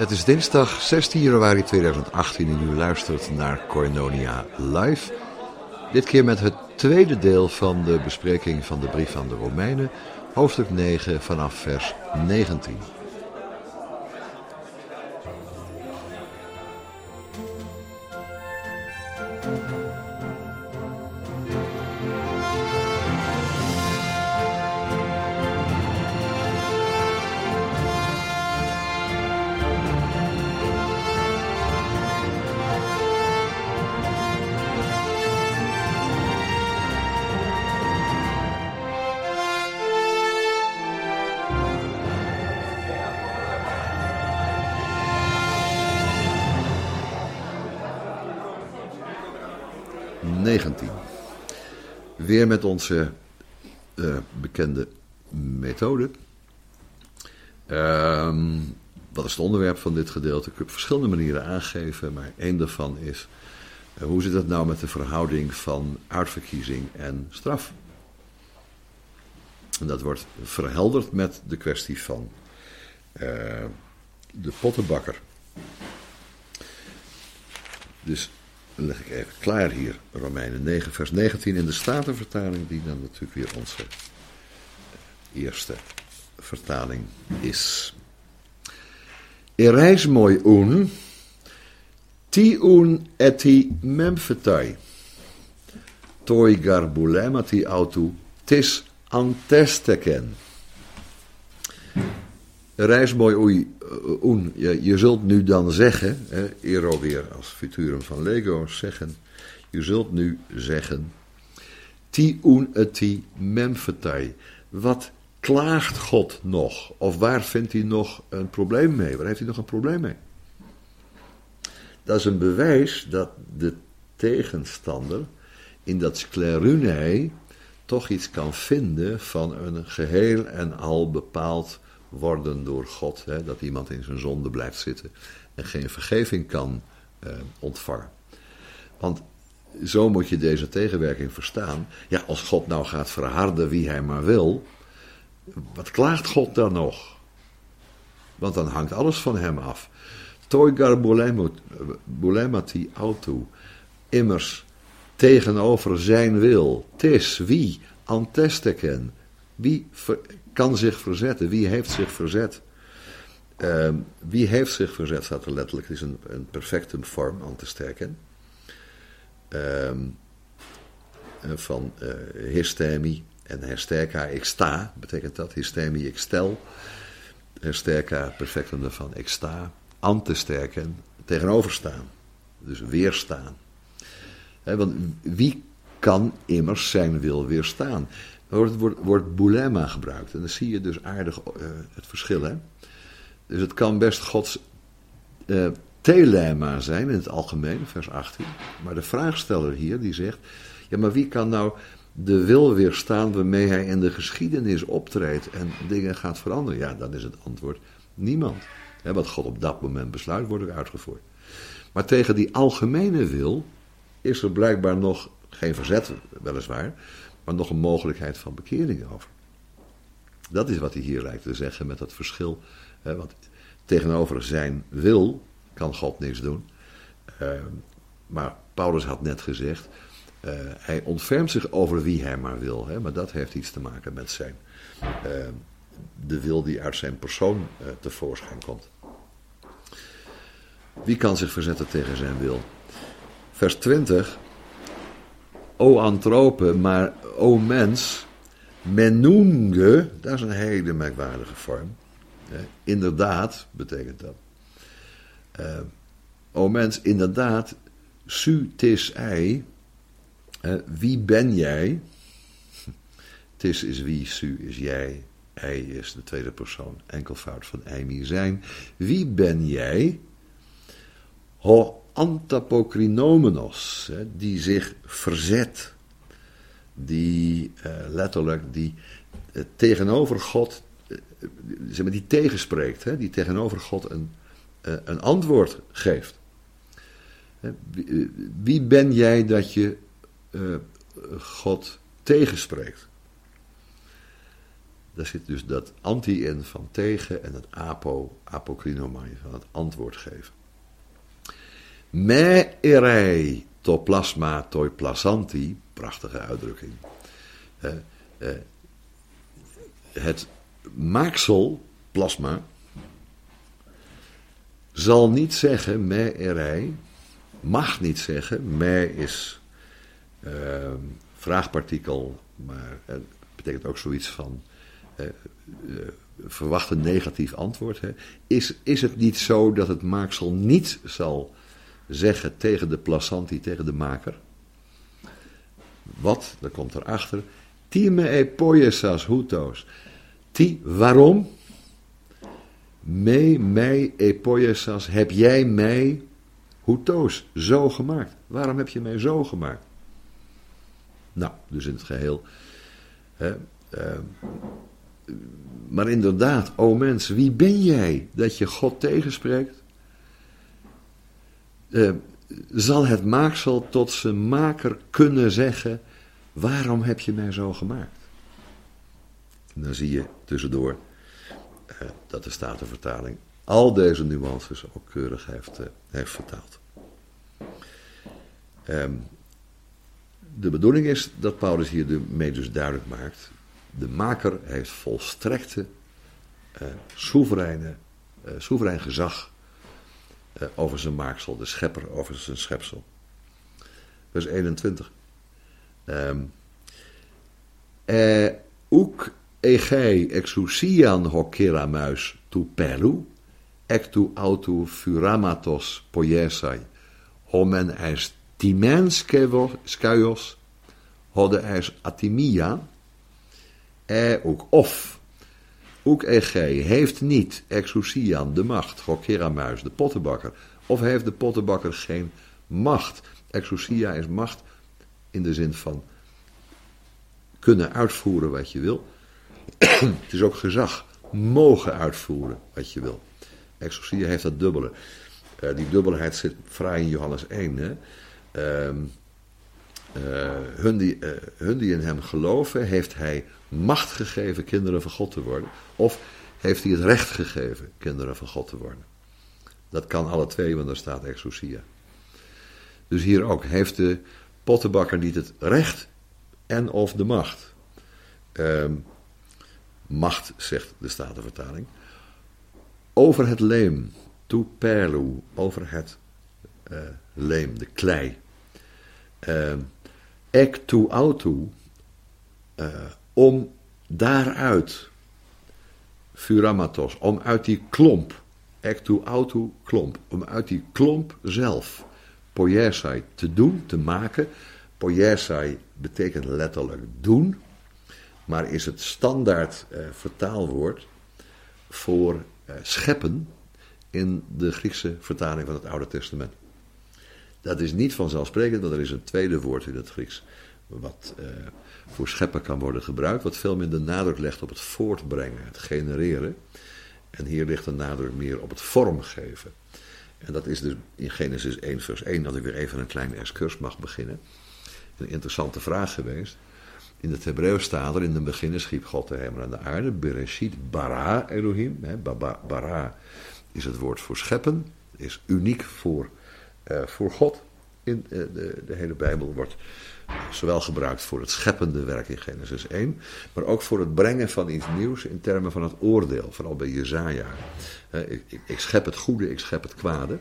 Het is dinsdag 16 januari 2018 en u luistert naar Koinonia Live. Dit keer met het tweede deel van de bespreking van de brief van de Romeinen, hoofdstuk 9 vanaf vers 19. Met onze uh, bekende methode. Um, wat is het onderwerp van dit gedeelte? Ik heb verschillende manieren aangegeven, maar één daarvan is: uh, hoe zit het nou met de verhouding van uitverkiezing en straf? En dat wordt verhelderd met de kwestie van uh, de pottenbakker. Dus dan leg ik even klaar hier, Romeinen 9, vers 19 in de Statenvertaling, die dan natuurlijk weer onze eerste vertaling is. Ereis mooi un, ti un eti memfetai, toi garbulemati autu tis antesteken. Reis mooi oei, oen, je, je, zult nu dan zeggen, hè, Ero weer als futurum van Lego zeggen, je zult nu zeggen, ti un eti memfetai, wat klaagt God nog? Of waar vindt hij nog een probleem mee? Waar heeft hij nog een probleem mee? Dat is een bewijs dat de tegenstander in dat sklerunei toch iets kan vinden van een geheel en al bepaald worden door God. Hè, dat iemand in zijn zonde blijft zitten en geen vergeving kan eh, ontvangen. Want zo moet je deze tegenwerking verstaan. Ja, als God nou gaat verharden wie hij maar wil, wat klaagt God dan nog? Want dan hangt alles van hem af. Toigar bulemati auto. Immers tegenover zijn wil. Tis wie antesteken. Wie kan zich verzetten. Wie heeft zich verzet? Uh, wie heeft zich verzet, staat er letterlijk. Het is een, een perfectum vorm aan te sterken. Uh, van uh, en hersterka, ik sta, betekent dat. Hystemi, ik stel. Hersterka, perfectum van ik sta. An te sterken, tegenoverstaan. Dus weerstaan. Want wie kan immers zijn wil weerstaan? Wordt het woord, boulema gebruikt. En dan zie je dus aardig uh, het verschil. Hè? Dus het kan best Gods uh, telema zijn in het algemeen, vers 18. Maar de vraagsteller hier die zegt: Ja, maar wie kan nou de wil weerstaan waarmee hij in de geschiedenis optreedt en dingen gaat veranderen? Ja, dan is het antwoord: niemand. Hè, wat God op dat moment besluit, wordt ook uitgevoerd. Maar tegen die algemene wil is er blijkbaar nog geen verzet, weliswaar maar nog een mogelijkheid van bekering over. Dat is wat hij hier lijkt te zeggen met dat verschil. Hè, want tegenover zijn wil kan God niks doen. Uh, maar Paulus had net gezegd: eh, hij ontfermt zich over wie hij maar wil. Hè, maar dat heeft iets te maken met zijn, eh, de wil die uit zijn persoon uh, tevoorschijn komt. Wie kan zich verzetten tegen zijn wil? Vers 20. O antrope, maar o mens, men dat is een hele merkwaardige vorm. inderdaad, betekent dat. o mens, inderdaad, su tis ei, wie ben jij? Tis is wie, su is jij, ei is de tweede persoon, enkelvoud van eimi zijn. Wie ben jij? Ho antapokrinomenos, die zich verzet, die uh, letterlijk die uh, tegenover God, uh, zeg maar, die tegenspreekt, hè, die tegenover God een, een antwoord geeft. Wie, wie ben jij dat je God tegenspreekt? Daar zit dus dat anti in van tegen en het apo, apokrinomai, van het antwoord geven. Me erei to plasma toi plasanti, prachtige uitdrukking. Eh, eh, het maaksel, plasma, zal niet zeggen me erei, mag niet zeggen, me is uh, vraagpartikel, maar het betekent ook zoiets van uh, verwacht een negatief antwoord. Hè. Is, is het niet zo dat het maaksel niet zal zeggen tegen de plasanti, tegen de maker. Wat, dan komt erachter, time e poiesas hutos. Ti, waarom? Me, mij, e heb jij mij, hutos, zo gemaakt. Waarom heb je mij zo gemaakt? Nou, dus in het geheel. Hè, uh, maar inderdaad, o mens, wie ben jij dat je God tegenspreekt? Uh, zal het maaksel tot zijn maker kunnen zeggen: Waarom heb je mij zo gemaakt? En dan zie je tussendoor uh, dat de Statenvertaling al deze nuances ook keurig heeft, uh, heeft vertaald. Um, de bedoeling is dat Paulus hier mee dus duidelijk maakt: de maker heeft volstrekte, soevereine, soeverein gezag uh, over zijn maaksel, de schepper over zijn schepsel. Vers 21. Um, eh, ook egei exousian hokeramuis tu pelu, ectu autu furamatos poiesai, homen eis timens skaios, hode eis atimia, e ook of Ook EG heeft niet exousian de macht, Gokeramuis, de pottenbakker. Of heeft de pottenbakker geen macht? Exousia is macht in de zin van kunnen uitvoeren wat je wil. Het is ook gezag, mogen uitvoeren wat je wil. Exousia heeft dat dubbele. Uh, die dubbelheid zit vrij in Johannes 1. Hè? Uh, uh, hun, die, uh, hun die in hem geloven, heeft hij macht gegeven kinderen van God te worden? Of heeft hij het recht gegeven kinderen van God te worden? Dat kan alle twee, want daar staat exousia. Dus hier ook, heeft de pottenbakker niet het recht en of de macht? Um, macht, zegt de Statenvertaling. Over het leem, tu perlu, over het uh, leem, de klei. Uh, ek tu autu, uh, om daaruit, furamatos, om uit die klomp, ectu autu klomp, om uit die klomp zelf, poiesai, te doen, te maken. Poiesai betekent letterlijk doen, maar is het standaard eh, vertaalwoord voor eh, scheppen in de Griekse vertaling van het Oude Testament. Dat is niet vanzelfsprekend, want er is een tweede woord in het Grieks, wat eh, voor scheppen kan worden gebruikt, wat veel minder nadruk legt op het voortbrengen, het genereren. En hier ligt de nadruk meer op het vormgeven. En dat is dus in Genesis 1, vers 1, dat ik weer even een kleine excurs mag beginnen. Een interessante vraag geweest. In het Hebreeuws staat er, in de beginnen schiep God de hemel en de aarde. Bereshit bara Elohim. Hè, bara is het woord voor scheppen. Is uniek voor, voor God. In uh, de, de hele Bijbel wordt zowel gebruikt voor het scheppende werk in Genesis 1, maar ook voor het brengen van iets nieuws in termen van het oordeel, vooral bij Jezaja. Ik, ik, ik schep het goede, ik schep het kwade.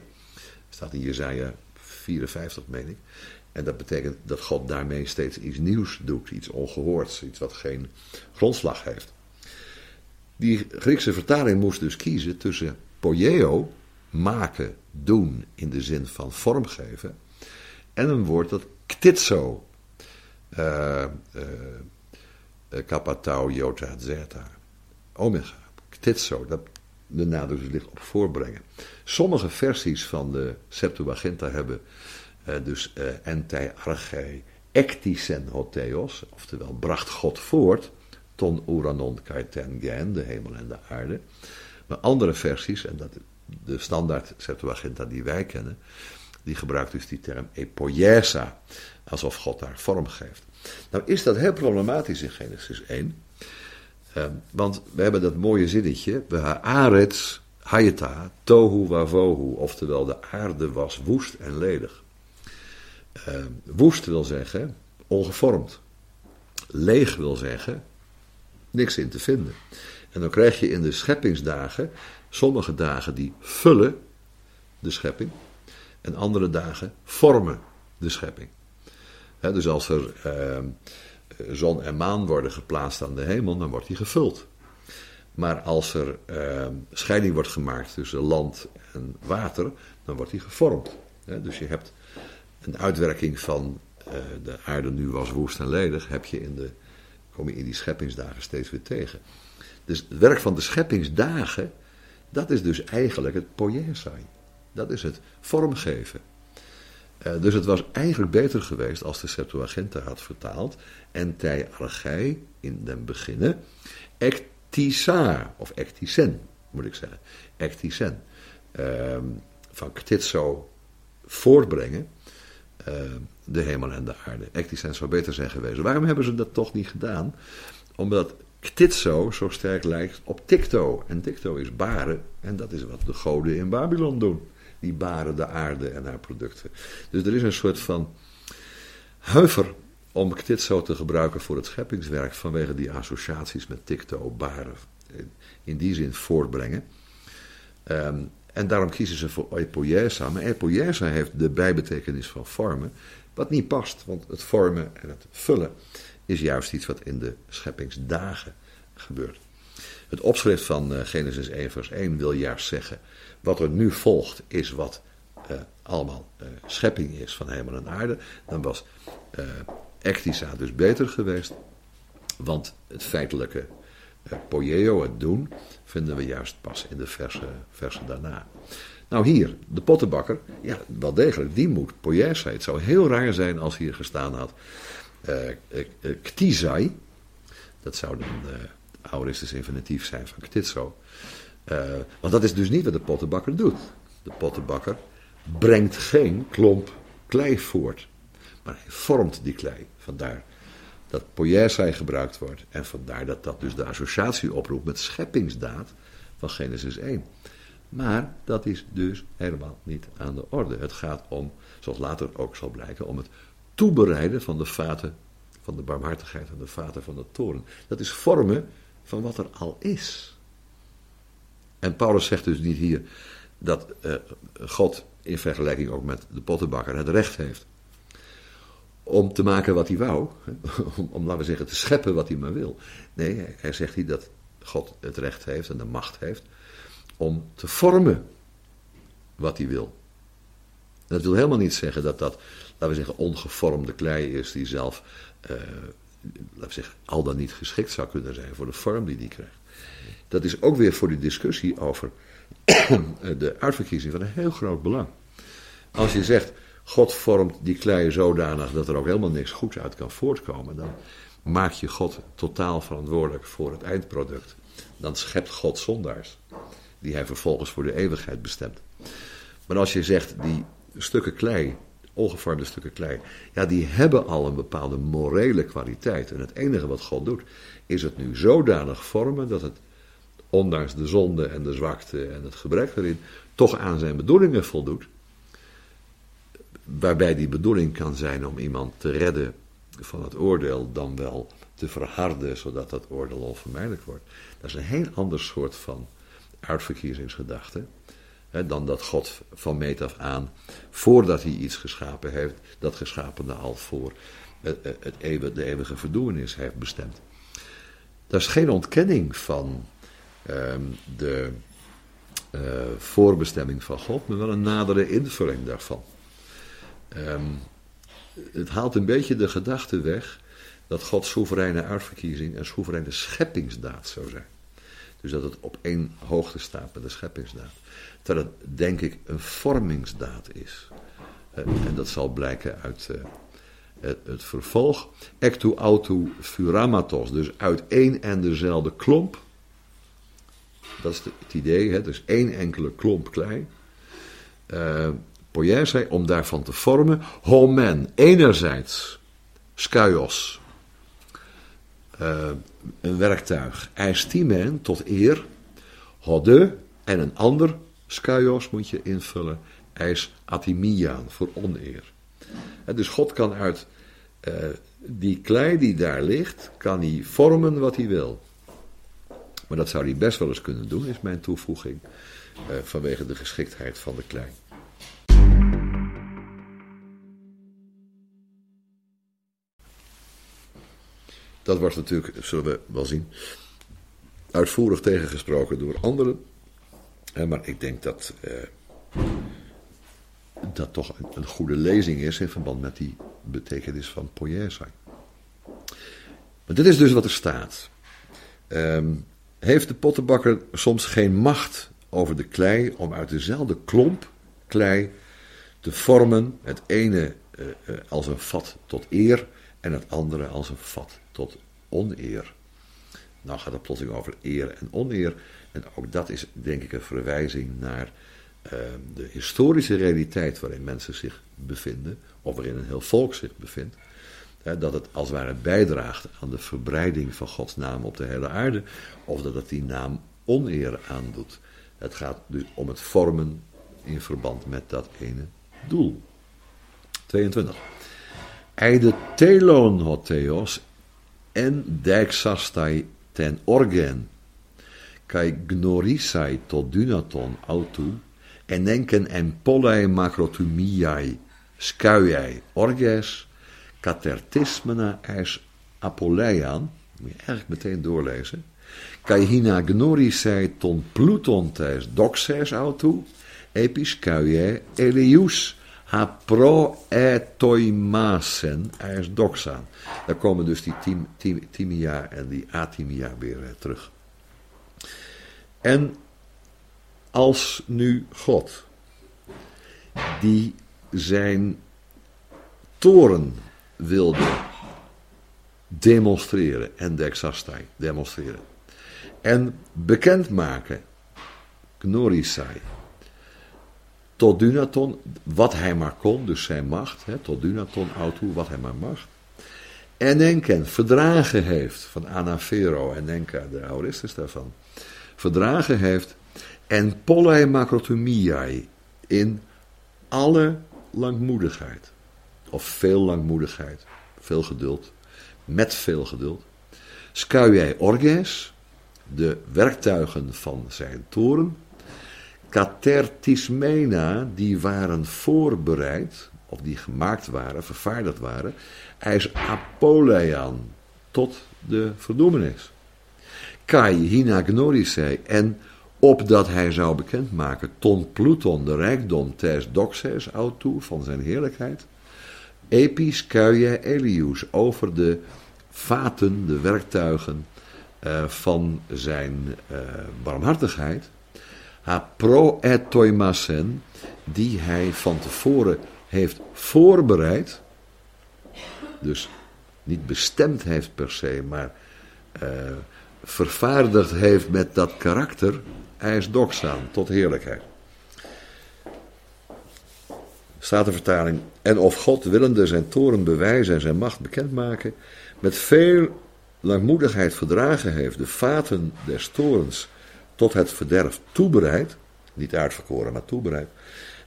staat in Jezaja 54, meen ik. En dat betekent dat God daarmee steeds iets nieuws doet, iets ongehoords, iets wat geen grondslag heeft. Die Griekse vertaling moest dus kiezen tussen poieo, maken, doen in de zin van vormgeven, en een woord dat ktitzo, uh, uh, jota zeta, omega, ktitzo, dat de nadruk dus ligt op voorbrengen. Sommige versies van de Septuaginta hebben dus uh, entai archei ectisen hotheos, oftewel bracht God voort, ton uranon kaiten gen, de hemel en de aarde. Maar andere versies, en dat de standaard Septuaginta die wij kennen, die gebruikt dus die term epoiesa, alsof God daar vorm geeft. Nou is dat heel problematisch in Genesis 1, uh, want we hebben dat mooie zinnetje, we hayeta tohu wavohu, oftewel de aarde was woest en ledig. Uh, woest wil zeggen ongevormd. Leeg wil zeggen niks in te vinden. En dan krijg je in de scheppingsdagen sommige dagen die vullen de schepping en andere dagen vormen de schepping. dus als er uh, zon en maan worden geplaatst aan de hemel, dan wordt die gevuld. Maar als er uh, scheiding wordt gemaakt tussen land en water, dan wordt die gevormd. dus je hebt een uitwerking van uh, de aarde nu was woest en ledig, heb je in de, kom je in die scheppingsdagen steeds weer tegen. Dus het werk van de scheppingsdagen, dat is dus eigenlijk het poiesai. Dat is het vormgeven. Uh, dus het was eigenlijk beter geweest als de Septuaginta had vertaald. En tij archei in den beginnen. Ectisa, of ectisen moet ik zeggen. Ectisen. Uh, van ktitso voortbrengen. Uh, de hemel en de aarde. Ectisen zou beter zijn geweest. Waarom hebben ze dat toch niet gedaan? Omdat ktitso zo sterk lijkt op tikto. En tikto is baren. En dat is wat de goden in Babylon doen die baren de aarde en haar producten. Dus er is een soort van huiver om dit zo te gebruiken voor het scheppingswerk vanwege die associaties met tikto, baren, in die zin voortbrengen. Um, en daarom kiezen ze voor epoiesa. Maar epoiesa heeft de bijbetekenis van vormen, wat niet past. Want het vormen en het vullen is juist iets wat in de scheppingsdagen gebeurt. Het opschrift van uh, Genesis 1 vers 1 wil juist zeggen wat er nu volgt is wat uh, allemaal uh, schepping is van hemel en aarde. Dan was uh, Ectisa dus beter geweest. Want het feitelijke poieo, het doen, vinden we juist pas in de verse, verse daarna. Nou hier, de pottenbakker, ja, wel degelijk, die moet poiesa. Het zou heel raar zijn als hier gestaan had ktizai. Dat zou dan aoristisch infinitief zijn van ktitzo. Uh, want dat is dus niet wat de pottenbakker doet. De pottenbakker brengt geen klomp klei voort. Maar hij vormt die klei. Vandaar dat poiesai gebruikt wordt. En vandaar dat dat dus de associatie oproept met scheppingsdaad van Genesis 1. Maar dat is dus helemaal niet aan de orde. Het gaat om, zoals later ook zal blijken, om het toebereiden van de vaten van de barmhartigheid en de vaten van de toren. Dat is vormen van wat er al is. En Paulus zegt dus niet hier dat uh, God in vergelijking ook met de pottenbakker het recht heeft om te maken wat hij wou, om, om, laten we zeggen te scheppen wat hij maar wil. Nee, hij zegt hier dat God het recht heeft en de macht heeft om te vormen wat hij wil. Dat wil helemaal niet zeggen dat dat, laten we zeggen, ongevormde klei is die zelf, uh, laten we zeggen, al dan niet geschikt zou kunnen zijn voor de vorm die hij krijgt. Dat is ook weer voor die discussie over de uitverkiezing van een heel groot belang. Als je zegt, God vormt die klei zodanig dat er ook helemaal niks goeds uit kan voortkomen, dan maak je God totaal verantwoordelijk voor het eindproduct. Dan schept God zondaars, die hij vervolgens voor de eeuwigheid bestemt. Maar als je zegt, die stukken klei, ongevormde stukken klei, ja, die hebben al een bepaalde morele kwaliteit. En het enige wat God doet, is het nu zodanig vormen dat het ondanks de zonde en de zwakte en het gebrek erin, toch aan zijn bedoelingen voldoet. Waarbij die bedoeling kan zijn om iemand te redden van het oordeel dan wel te verharden, zodat dat oordeel onvermijdelijk wordt. Dat is een heel ander soort van uitverkiezingsgedachte. Dan dat God van meet af aan, voordat hij iets geschapen heeft, dat geschapene al voor het, eeuwige, de eeuwige verdoemenis heeft bestemd. Dat is geen ontkenning van ehm, de uh, voorbestemming van God, maar wel een nadere invulling daarvan. Ehm, het haalt een beetje de gedachte weg dat Gods soevereine uitverkiezing een soevereine scheppingsdaad zou zijn. Dus dat het op één hoogte staat met de scheppingsdaad. Terwijl het denk ik een vormingsdaad is. Uh, en dat zal blijken uit uh, het, vervolg. Ectu autu furamatos, dus uit één en dezelfde klomp. Dat is het idee, hè? dus één enkele klomp klei. Uh, Poiese, om daarvan te vormen. Homen, enerzijds, skaios, uh, een werktuig. Eistimen, tot eer. Hode, en een ander, skaios moet je invullen. Eis atimiaan, voor oneer. Dus God kan uit uh, die klei die daar ligt, kan hij vormen wat hij wil. Maar dat zou hij best wel eens kunnen doen, is mijn toevoeging, uh, vanwege de geschiktheid van de klei. Dat wordt natuurlijk, zullen we wel zien, uitvoerig tegengesproken door anderen. Maar ik denk dat eh, dat toch een, goede lezing is in verband met die betekenis van poiese. Maar dit is dus wat er staat. Um, heeft de pottenbakker soms geen macht over de klei om uit dezelfde klomp klei te vormen, het ene uh, uh, als een vat tot eer en het andere als een vat tot oneer. Nou gaat het plotseling over eer en oneer. En ook dat is denk ik een verwijzing naar uh, de historische realiteit waarin mensen zich bevinden, of waarin een heel volk zich bevindt. Hè, dat het als het ware bijdraagt aan de verbreiding van Gods naam op de hele aarde, of dat het die naam oneer aandoet. Het gaat dus om het vormen in verband met dat ene doel. 22. Eide telon hotheos en dijksastai ten orgen, kai gnorisai tot dunaton autu, en denken en pollei macrotumiai, skuiai orges, katertismena eis apoleian, moet je eigenlijk meteen doorlezen, kai hina gnorisai ton pluton tes doxes autu, epis kuiei elius, ha pro etoimasen eis doxaan. Daar komen dus die tim, tim, timia en die atimia weer eh, terug. En als nu God, die zijn toren wilde demonstreren en dexastai demonstreren en bekendmaken, gnorisai, tot Dunaton, wat hij maar kon, dus zijn macht, hè, tot Dunaton auto, wat hij maar mag. En Enken verdragen heeft van Anafero en Enka, de auristus daarvan, verdragen heeft en pollei macrotomiai in alle langmoedigheid, of veel langmoedigheid, veel geduld, met veel geduld. Skuiei orges, de werktuigen van zijn toren, Catertismena, die waren voorbereid, of die gemaakt waren, vervaardigd waren, ijs apoleian, tot de verdoemenis. Kai hina gnorisei, en opdat hij zou bekendmaken ton Pluton de rijkdom tes doxes autu van zijn heerlijkheid, epis kuie elius over de vaten, de werktuigen uh, van zijn uh, barmhartigheid, ha pro etoimasen, die hij van tevoren heeft voorbereid, dus niet bestemd heeft per se, maar uh, vervaardigd heeft met dat karakter, hij is doxaan, tot heerlijkheid. Staat de vertaling, en of God willende zijn toren bewijzen en zijn macht bekendmaken, met veel langmoedigheid verdragen heeft de vaten des torens tot het verderf toebereid, niet uitverkoren, maar toebereid,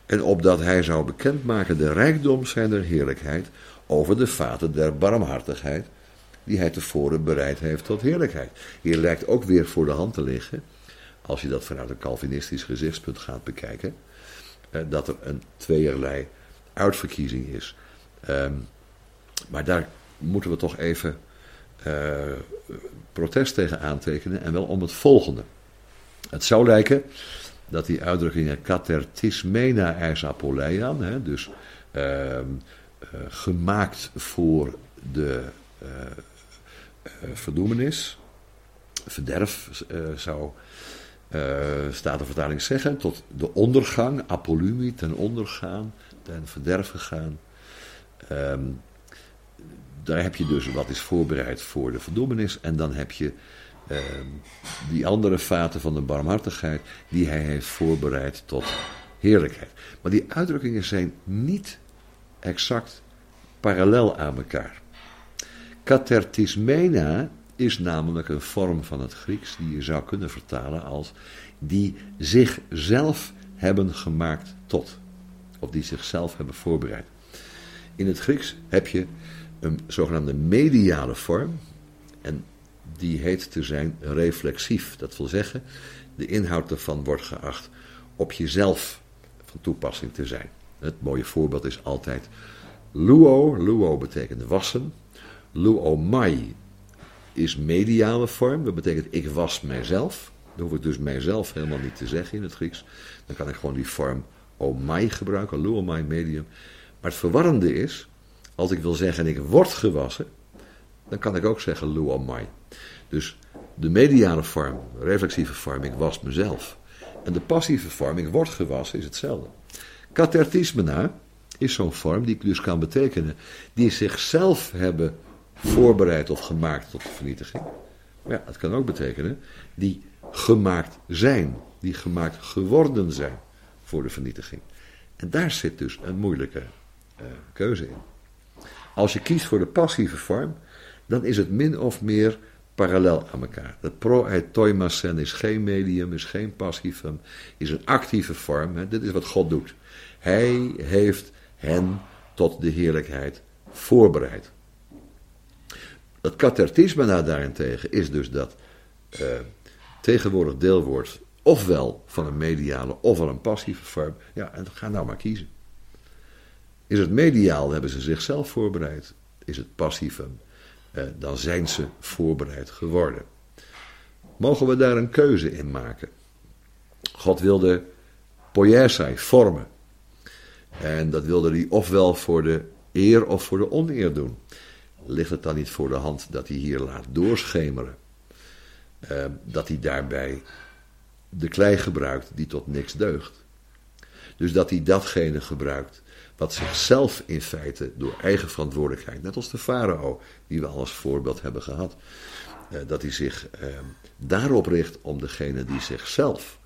en opdat hij zou bekendmaken de rijkdom zijner heerlijkheid, over de vaten der barmhartigheid, die hij tevoren bereid heeft tot heerlijkheid. Hier lijkt ook weer voor de hand te liggen, als je dat vanuit een Calvinistisch gezichtspunt gaat bekijken, eh, dat er een tweeërlei uitverkiezing is. Ehm, maar daar moeten we toch even uh, protest tegen aantekenen en wel om het volgende. Het zou lijken dat die uitdrukkingen katertismena eis apoleian, hè, dus uh, uh, gemaakt voor de uh, verdoemenis, verderf zou staat de vertaling zeggen, tot de ondergang, apolumi, ten ondergaan, ten verderf gegaan. Um, daar heb je dus wat is voorbereid voor de verdoemenis. En dan heb je uh, die andere vaten van de barmhartigheid die hij heeft voorbereid tot heerlijkheid. Maar die uitdrukkingen zijn niet exact parallel aan elkaar. Katertismena is namelijk een vorm van het Grieks die je zou kunnen vertalen als die zichzelf hebben gemaakt tot. Of die zichzelf hebben voorbereid. In het Grieks heb je een zogenaamde mediale vorm. En die heet te zijn reflexief. Dat wil zeggen, de inhoud ervan wordt geacht op jezelf van toepassing te zijn. Het mooie voorbeeld is altijd luo. Luo betekent wassen. Luo mai is mediale vorm. Dat betekent ik was mijzelf. Dan hoef ik dus mijzelf helemaal niet te zeggen in het Grieks. Dan kan ik gewoon die vorm omai gebruiken, luomai medium. Maar het verwarrende is, als ik wil zeggen ik word gewassen, dan kan ik ook zeggen luomai. Dus de mediale vorm, reflexieve vorm, ik was mezelf. En de passieve vorm, ik word gewassen, is hetzelfde. Katertismena is zo'n vorm die dus kan betekenen, die zichzelf hebben voorbereid of gemaakt tot de vernietiging. Maar ja, het kan ook betekenen, die gemaakt zijn, die gemaakt geworden zijn voor de vernietiging. En daar zit dus een moeilijke uh, keuze in. Als je kiest voor de passieve vorm, dan is het min of meer parallel aan elkaar. Dat pro-toimasen is geen medium, is geen passiefum, is een actieve vorm. Dit is wat God doet. Hij heeft hen tot de heerlijkheid voorbereid. Dat katertisme nou daarentegen is dus dat uh, tegenwoordig deelwoord ofwel van een mediale ofwel een passieve vorm. Ja, en ga nou maar kiezen. Is het mediaal, hebben ze zichzelf voorbereid. Is het passiefum, eh, dan zijn ze voorbereid geworden. Mogen we daar een keuze in maken? God wilde poiesai vormen. En dat wilde hij ofwel voor de eer of voor de oneer doen. Ligt het dan niet voor de hand dat hij hier laat doorschemeren? Uh, dat hij daarbij de klei gebruikt die tot niks deugt. Dus dat hij datgene gebruikt wat zichzelf in feite door eigen verantwoordelijkheid, net als de farao, die we al als voorbeeld hebben gehad, uh, dat hij zich uh, daarop richt om degene die zichzelf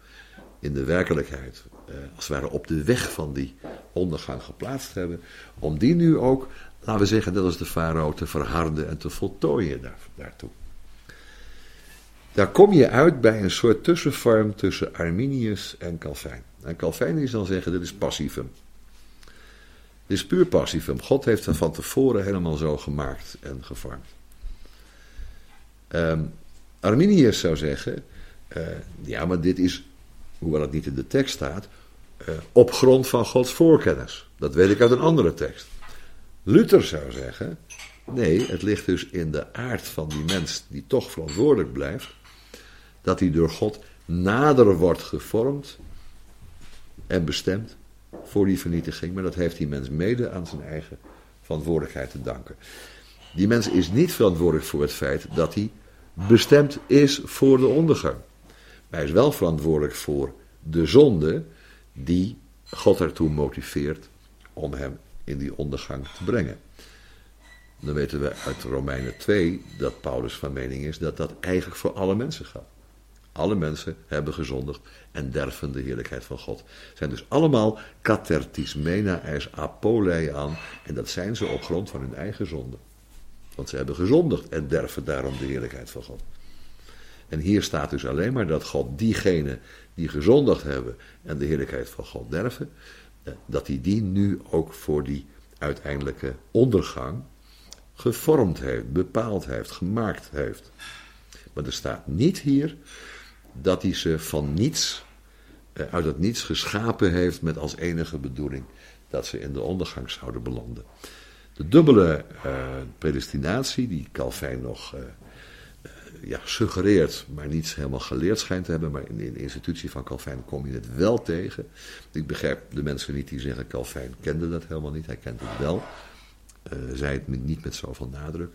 in de werkelijkheid, uh, als het ware op de weg van die ondergang geplaatst hebben, om die nu ook, laten we zeggen, net als de farao, te verharden en te voltooien daar, daartoe. Daar kom je uit bij een soort tussenvorm tussen Arminius en Calvijn. En Calvijn is dan zeggen, dit is passivum. Dit is puur passivum. God heeft het van tevoren helemaal zo gemaakt en gevormd. Um, Arminius zou zeggen, uh, ja, maar dit is, hoewel het niet in de tekst staat, uh, op grond van Gods voorkennis. Dat weet ik uit een andere tekst. Luther zou zeggen, nee, het ligt dus in de aard van die mens die toch verantwoordelijk blijft, dat hij door God nader wordt gevormd en bestemd voor die vernietiging, maar dat heeft die mens mede aan zijn eigen verantwoordelijkheid te danken. Die mens is niet verantwoordelijk voor het feit dat hij bestemd is voor de ondergang. Maar hij is wel verantwoordelijk voor de zonde die God ertoe motiveert om hem in die ondergang te brengen. Dan weten we uit Romeinen 2 dat Paulus van mening is dat dat eigenlijk voor alle mensen gaat. Alle mensen hebben gezondigd en derven de heerlijkheid van God. Zijn dus allemaal katertismena es aan. En dat zijn ze op grond van hun eigen zonde. Want ze hebben gezondigd en derven daarom de heerlijkheid van God. En hier staat dus alleen maar dat God diegenen die gezondigd hebben en de heerlijkheid van God derven, eh, dat hij die nu ook voor die uiteindelijke ondergang gevormd heeft, bepaald heeft, gemaakt heeft. Maar er staat niet hier dat hij ze van niets, eh, uit het niets geschapen heeft met als enige bedoeling dat ze in de ondergang zouden belanden. De dubbele uh, predestinatie, die Calvijn nog uh, ja, suggereert, maar niet helemaal geleerd schijnt te hebben, maar in, de institutie van Calvijn kom je het wel tegen. Ik begrijp de mensen niet die zeggen Calvijn kende dat helemaal niet, hij kent het wel. Zei het niet met zoveel nadruk.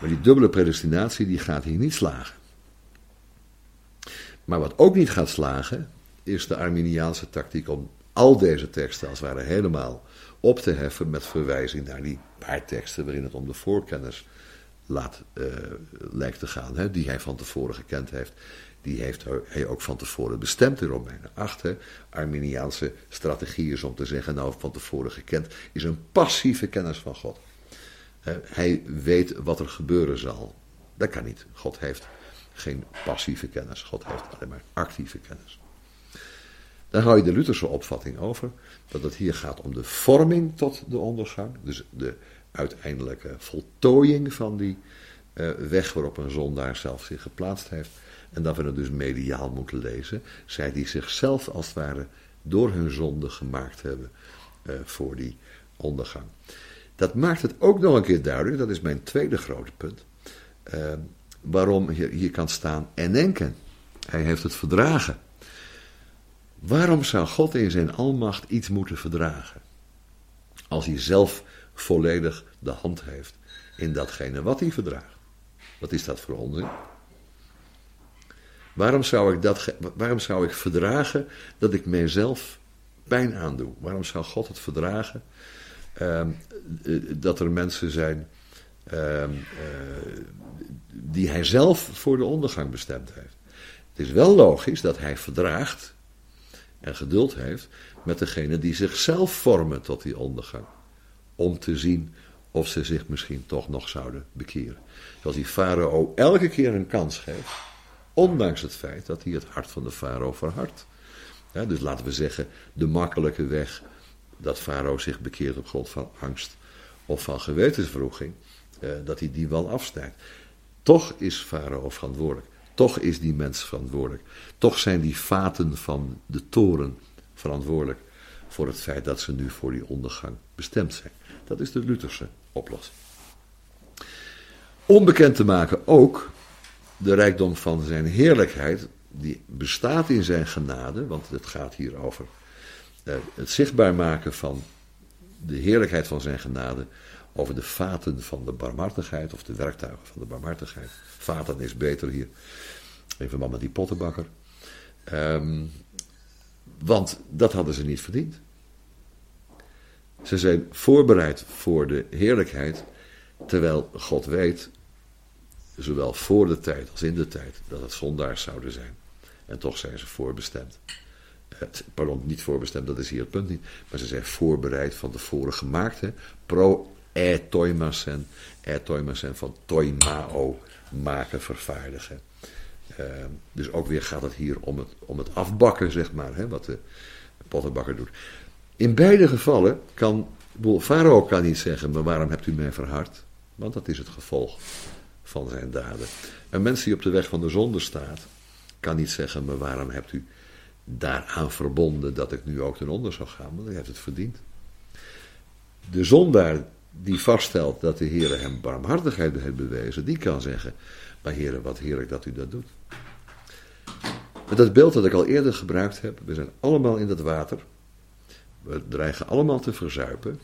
Maar die dubbele predestinatie die gaat hier niet slagen. Maar wat ook niet gaat slagen, is de Arminiaanse tactiek om al deze teksten als het ware helemaal op te heffen met verwijzing naar die paar teksten waarin het om de voorkennis laat, uh, lijkt te gaan, hè, die hij van tevoren gekend heeft. Die heeft hij ook van tevoren bestemd in Romeinen 8. Hè. Arminiaanse strategie is om te zeggen, nou van tevoren gekend, is een passieve kennis van God. hij weet wat er gebeuren zal. Dat kan niet. God heeft geen passieve kennis. God heeft alleen maar actieve kennis. Dan hou je de Lutherse opvatting over dat het hier gaat om de vorming tot de ondergang. Dus de uiteindelijke voltooiing van die uh, weg waarop een zondaar zelf zich geplaatst heeft. En dat we het dus mediaal moeten lezen. Zij die zichzelf als het ware door hun zonde gemaakt hebben uh, voor die ondergang. Dat maakt het ook nog een keer duidelijk, dat is mijn tweede grote punt. Uh, waarom hier, hier kan staan en denken. Hij heeft het verdragen. Waarom zou God in zijn almacht iets moeten verdragen? Als hij zelf volledig de hand heeft in datgene wat hij verdraagt. Wat is dat voor onzin? Waarom zou ik, dat, waarom zou ik verdragen dat ik mijzelf pijn aandoe? Waarom zou God het verdragen uh, dat er mensen zijn uh, uh, die hij zelf voor de ondergang bestemd heeft? Het is wel logisch dat hij verdraagt en geduld heeft met degene die zichzelf vormen tot die ondergang. Om te zien of ze zich misschien toch nog zouden bekeren. Zoals die farao elke keer een kans geeft, ondanks het feit dat hij het hart van de farao verhardt. Dus laten we zeggen, de makkelijke weg dat farao zich bekeert op grond van angst of van gewetensvroeging, eh, dat hij die wel afsnijdt. Toch is farao verantwoordelijk. Toch is die mens verantwoordelijk. Toch zijn die vaten van de toren verantwoordelijk voor het feit dat ze nu voor die ondergang bestemd zijn. Dat is de Lutherse oplossing. Onbekend te maken ook de rijkdom van zijn heerlijkheid, die bestaat in zijn genade, want het gaat hier over eh, het zichtbaar maken van de heerlijkheid van zijn genade, over de vaten van de barmhartigheid, of de werktuigen van de barmhartigheid. Vaten is beter hier, in verband met die pottenbakker. Um, want dat hadden ze niet verdiend. Ze zijn voorbereid voor de heerlijkheid, terwijl God weet, zowel voor de tijd als in de tijd, dat het zondaars zouden zijn. En toch zijn ze voorbestemd. Pardon, niet voorbestemd, dat is hier het punt niet. Maar ze zijn voorbereid van tevoren gemaakt. Hè? Pro e toimasen, e toimasen van toimao, maken, vervaardigen. Uh, dus ook weer gaat het hier om het, om het afbakken, zeg maar, hè, wat de pottenbakker doet. In beide gevallen kan, Farao kan niet zeggen, maar waarom hebt u mij verhard? Want dat is het gevolg van zijn daden. Een mens die op de weg van de zonde staat, kan niet zeggen, maar waarom hebt u daaraan verbonden dat ik nu ook ten onder zou gaan? Want hij heeft het verdiend. De zondaar die vaststelt dat de Heer hem barmhartigheid heeft bewezen, die kan zeggen, maar Heer, wat heerlijk dat u dat doet. Met dat beeld dat ik al eerder gebruikt heb, we zijn allemaal in dat water, we dreigen allemaal te verzuipen.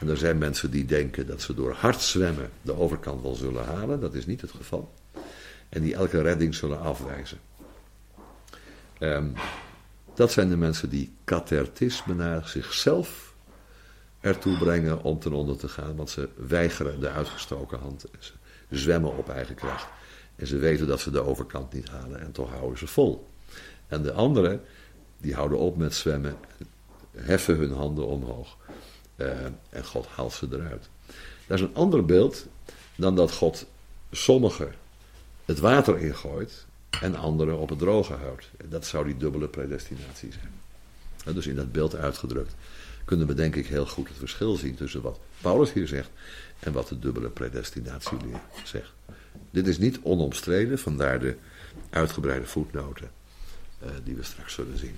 En er zijn mensen die denken dat ze door hard zwemmen de overkant wel zullen halen. Dat is niet het geval. En die elke redding zullen afwijzen. Um, dat zijn de mensen die katertisme naar zichzelf ertoe brengen om ten onder te gaan. Want ze weigeren de uitgestoken hand. En ze zwemmen op eigen kracht. En ze weten dat ze de overkant niet halen en toch houden ze vol. En de anderen, die houden op met zwemmen heffen hun handen omhoog. Uh, en God haalt ze eruit. Dat is een ander beeld dan dat God sommigen het water ingooit en anderen op het droge houdt. Dat zou die dubbele predestinatie zijn. dus in dat beeld uitgedrukt kunnen we denk ik heel goed het verschil zien tussen wat Paulus hier zegt en wat de dubbele predestinatieleer zegt. Dit is niet onomstreden, vandaar de uitgebreide voetnoten uh, die we straks zullen zien.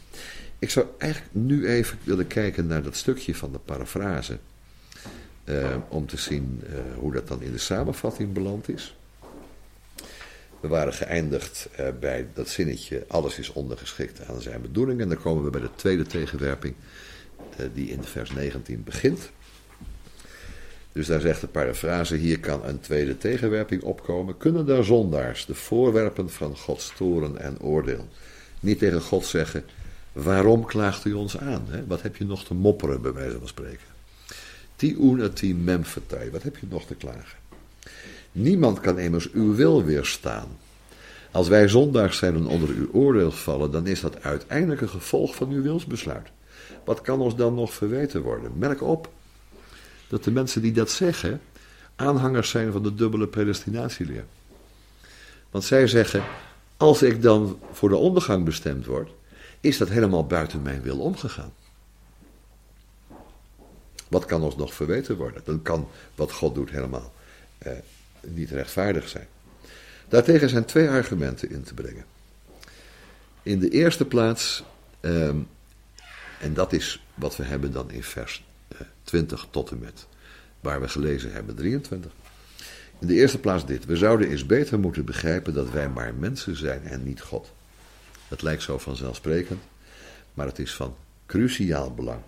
Ik zou eigenlijk nu even willen kijken naar dat stukje van de parafrase. Uh, om te zien uh, hoe dat dan in de samenvatting beland is. We waren geëindigd bij dat zinnetje: alles is ondergeschikt aan zijn bedoeling. En dan komen we bij de tweede tegenwerping, die in vers 19 begint. Dus daar zegt de parafrase: hier kan een tweede tegenwerping opkomen. Kunnen daar zondaars, de voorwerpen van Gods toren en oordeel, niet tegen God zeggen: waarom klaagt u ons aan? Hè? Wat heb je nog te mopperen, bij wijze van spreken? Ti una ti memfetai, wat heb je nog te klagen? Niemand kan immers uw wil weerstaan. Als wij zondags zijn en onder uw oordeel vallen, dan is dat uiteindelijk een gevolg van uw wilsbesluit. Wat kan ons dan nog verweten worden? Merk op dat de mensen die dat zeggen, aanhangers zijn van de dubbele predestinatieleer. Want zij zeggen, als ik dan voor de ondergang bestemd word, is dat helemaal buiten mijn wil omgegaan. Wat kan ons nog verweten worden? Dan kan wat God doet helemaal eh, niet rechtvaardig zijn. Daartegen zijn twee argumenten in te brengen. In de eerste plaats, ehm, en dat is wat we hebben dan in vers 20 eh, tot en met waar we gelezen hebben, 23. In de eerste plaats dit. We zouden eens beter moeten begrijpen dat wij maar mensen zijn en niet God. Het lijkt zo vanzelfsprekend, maar het is van cruciaal belang.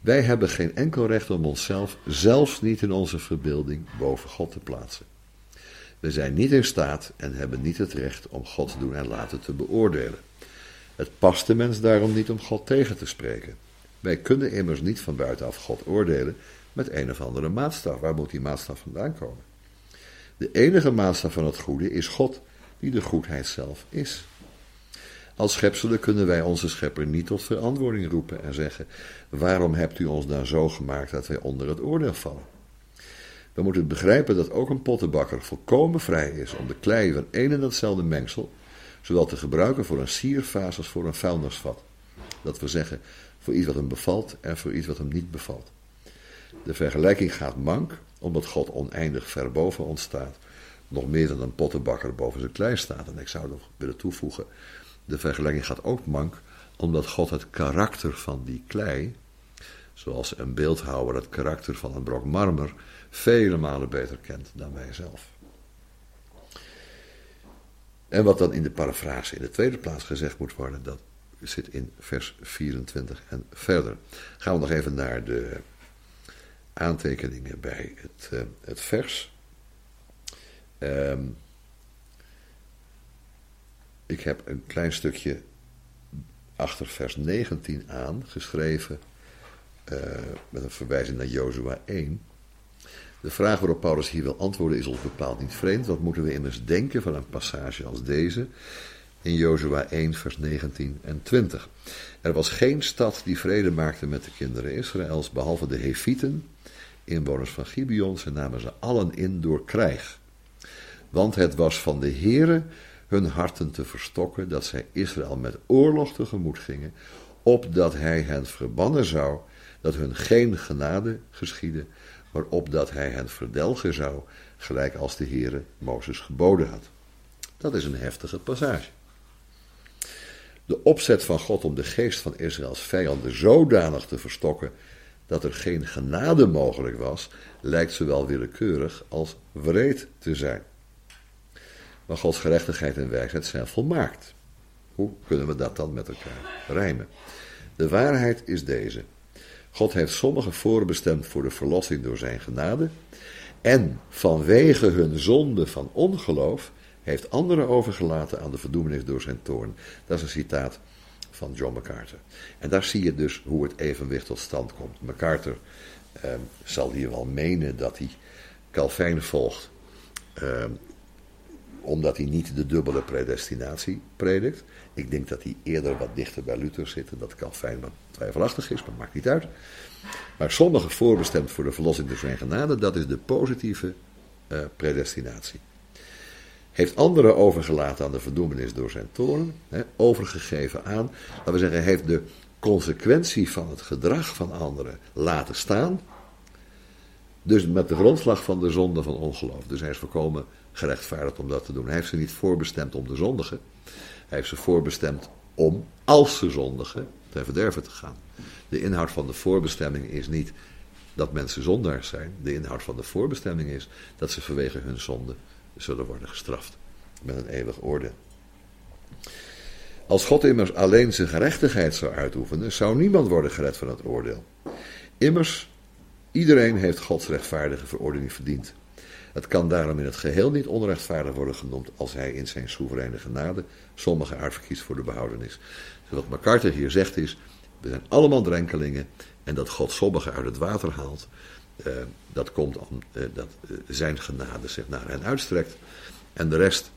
Wij hebben geen enkel recht om onszelf, zelfs niet in onze verbeelding, boven God te plaatsen. We zijn niet in staat en hebben niet het recht om God te doen en laten te beoordelen. Het past de mens daarom niet om God tegen te spreken. Wij kunnen immers niet van buitenaf God oordelen met een of andere maatstaf. Waar moet die maatstaf vandaan komen? De enige maatstaf van het goede is God, die de goedheid zelf is. Als schepselen kunnen wij onze schepper niet tot verantwoording roepen en zeggen: Waarom hebt u ons dan zo gemaakt dat wij onder het oordeel vallen? We moeten begrijpen dat ook een pottenbakker volkomen vrij is om de klei van een en datzelfde mengsel zowel te gebruiken voor een siervaas als voor een vuilnisvat. Dat we zeggen, voor iets wat hem bevalt en voor iets wat hem niet bevalt. De vergelijking gaat mank, omdat God oneindig ver boven ons staat. Nog meer dan een pottenbakker boven zijn klei staat. En ik zou nog willen toevoegen, de vergelijking gaat ook mank, omdat God het karakter van die klei, zoals een beeldhouwer het karakter van een brok marmer, vele malen beter kent dan wij zelf. En wat dan in de parafrase in de tweede plaats gezegd moet worden, dat zit in vers 24 en verder. Gaan we nog even naar de aantekeningen bij het, uh, het vers. Um, ik heb een klein stukje achter vers 19 aan geschreven, uh, met een verwijzing naar Jozua 1. De vraag waarop Paulus hier wil antwoorden is ons bepaald niet vreemd. Wat moeten we immers denken van een passage als deze? In Jozua 1, vers 19 en 20. Er was geen stad die vrede maakte met de kinderen Israëls, behalve de Hefieten, inwoners van Gibeon. Ze namen ze allen in door krijg. Want het was van de Heere hun harten te verstokken, dat zij Israël met oorlog tegemoet gingen, opdat hij hen verbannen zou, dat hun geen genade geschiedde, maar opdat hij hen verdelgen zou, gelijk als de Heere Mozes geboden had. Dat is een heftige passage. De opzet van God om de geest van Israëls vijanden zodanig te verstokken dat er geen genade mogelijk was, lijkt zowel willekeurig als wreed te zijn. Maar Gods gerechtigheid en wijsheid zijn volmaakt. Hoe kunnen we dat dan met elkaar rijmen? De waarheid is deze. God heeft sommigen voorbestemd voor de verlossing door zijn genade. En vanwege hun zonde van ongeloof heeft anderen overgelaten aan de verdoemenis door zijn toorn. Dat is een citaat van John MacArthur. En daar zie je dus hoe het evenwicht tot stand komt. MacArthur eh, zal hier wel menen dat hij Calvijn volgt. Eh, omdat hij niet de dubbele predestinatie predikt. Ik denk dat hij eerder wat dichter bij Luther zit en dat Calvijn twijfelachtig is, maar maakt niet uit. Maar sommigen voorbestemd voor de verlossing door zijn genade, dat is de positieve uh, predestinatie. Heeft anderen overgelaten aan de verdoemenis door zijn toren, hè, overgegeven aan, laten we zeggen, heeft de consequentie van het gedrag van anderen laten staan. Dus met de grondslag van de zonde van ongeloof. Dus hij is voorkomen gerechtvaardigd om dat te doen. Hij heeft ze niet voorbestemd om te zondigen. Hij heeft ze voorbestemd om, als ze zondigen, ten verderven te gaan. De inhoud van de voorbestemming is niet dat mensen zondaars zijn. De inhoud van de voorbestemming is dat ze vanwege hun zonde zullen worden gestraft. Met een eeuwig oordeel. Als God immers alleen zijn gerechtigheid zou uitoefenen, zou niemand worden gered van het oordeel. Immers, iedereen heeft Gods rechtvaardige verordening verdiend. Het kan daarom in het geheel niet onrechtvaardig worden genoemd als hij in zijn soevereine genade sommigen uitverkiest voor de behoudenis. wat MacArthur hier zegt is, we zijn allemaal drenkelingen en dat God sommigen uit het water haalt, eh, dat komt om eh, dat eh, zijn genade zich naar hen uitstrekt. En de rest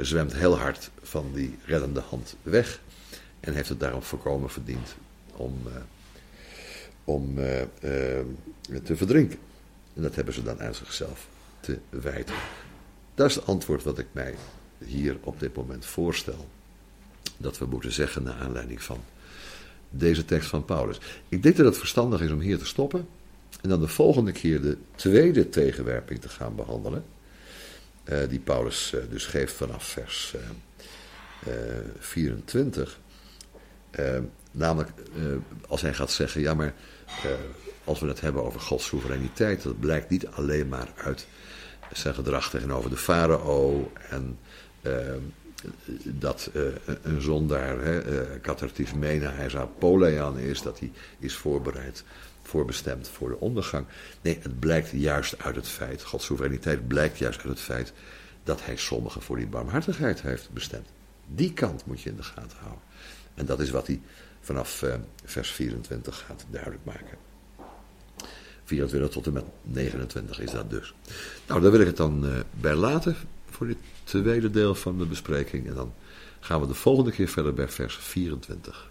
zwemt heel hard van die reddende hand weg en heeft het daarom voorkomen verdiend om, om te verdrinken. En dat hebben ze dan aan zichzelf te wijten. Dat is het antwoord wat ik mij hier op dit moment voorstel. Dat we moeten zeggen naar aanleiding van deze tekst van Paulus. Ik denk dat het verstandig is om hier te stoppen. En dan de volgende keer de tweede tegenwerping te gaan behandelen. Uh, die Paulus uh, dus geeft vanaf vers uh, 24. namelijk als hij gaat zeggen, ja maar als we het hebben over Gods soevereiniteit, dat blijkt niet alleen maar uit zijn gedrag tegenover de farao en dat uh, een zondaar, hè, uh, mena, hij zou polean is, dat hij is voorbereid, voorbestemd voor de ondergang. Nee, het blijkt juist uit het feit, Gods soevereiniteit blijkt juist uit het feit dat hij sommigen voor die barmhartigheid heeft bestemd. Die kant moet je in de gaten houden. En dat is wat hij vanaf vers 24 gaat duidelijk maken. 24 tot en met 29 is dat dus. Nou, daar wil ik het dan uh, bij laten voor dit tweede deel van de bespreking. En dan gaan we de volgende keer verder bij vers 24.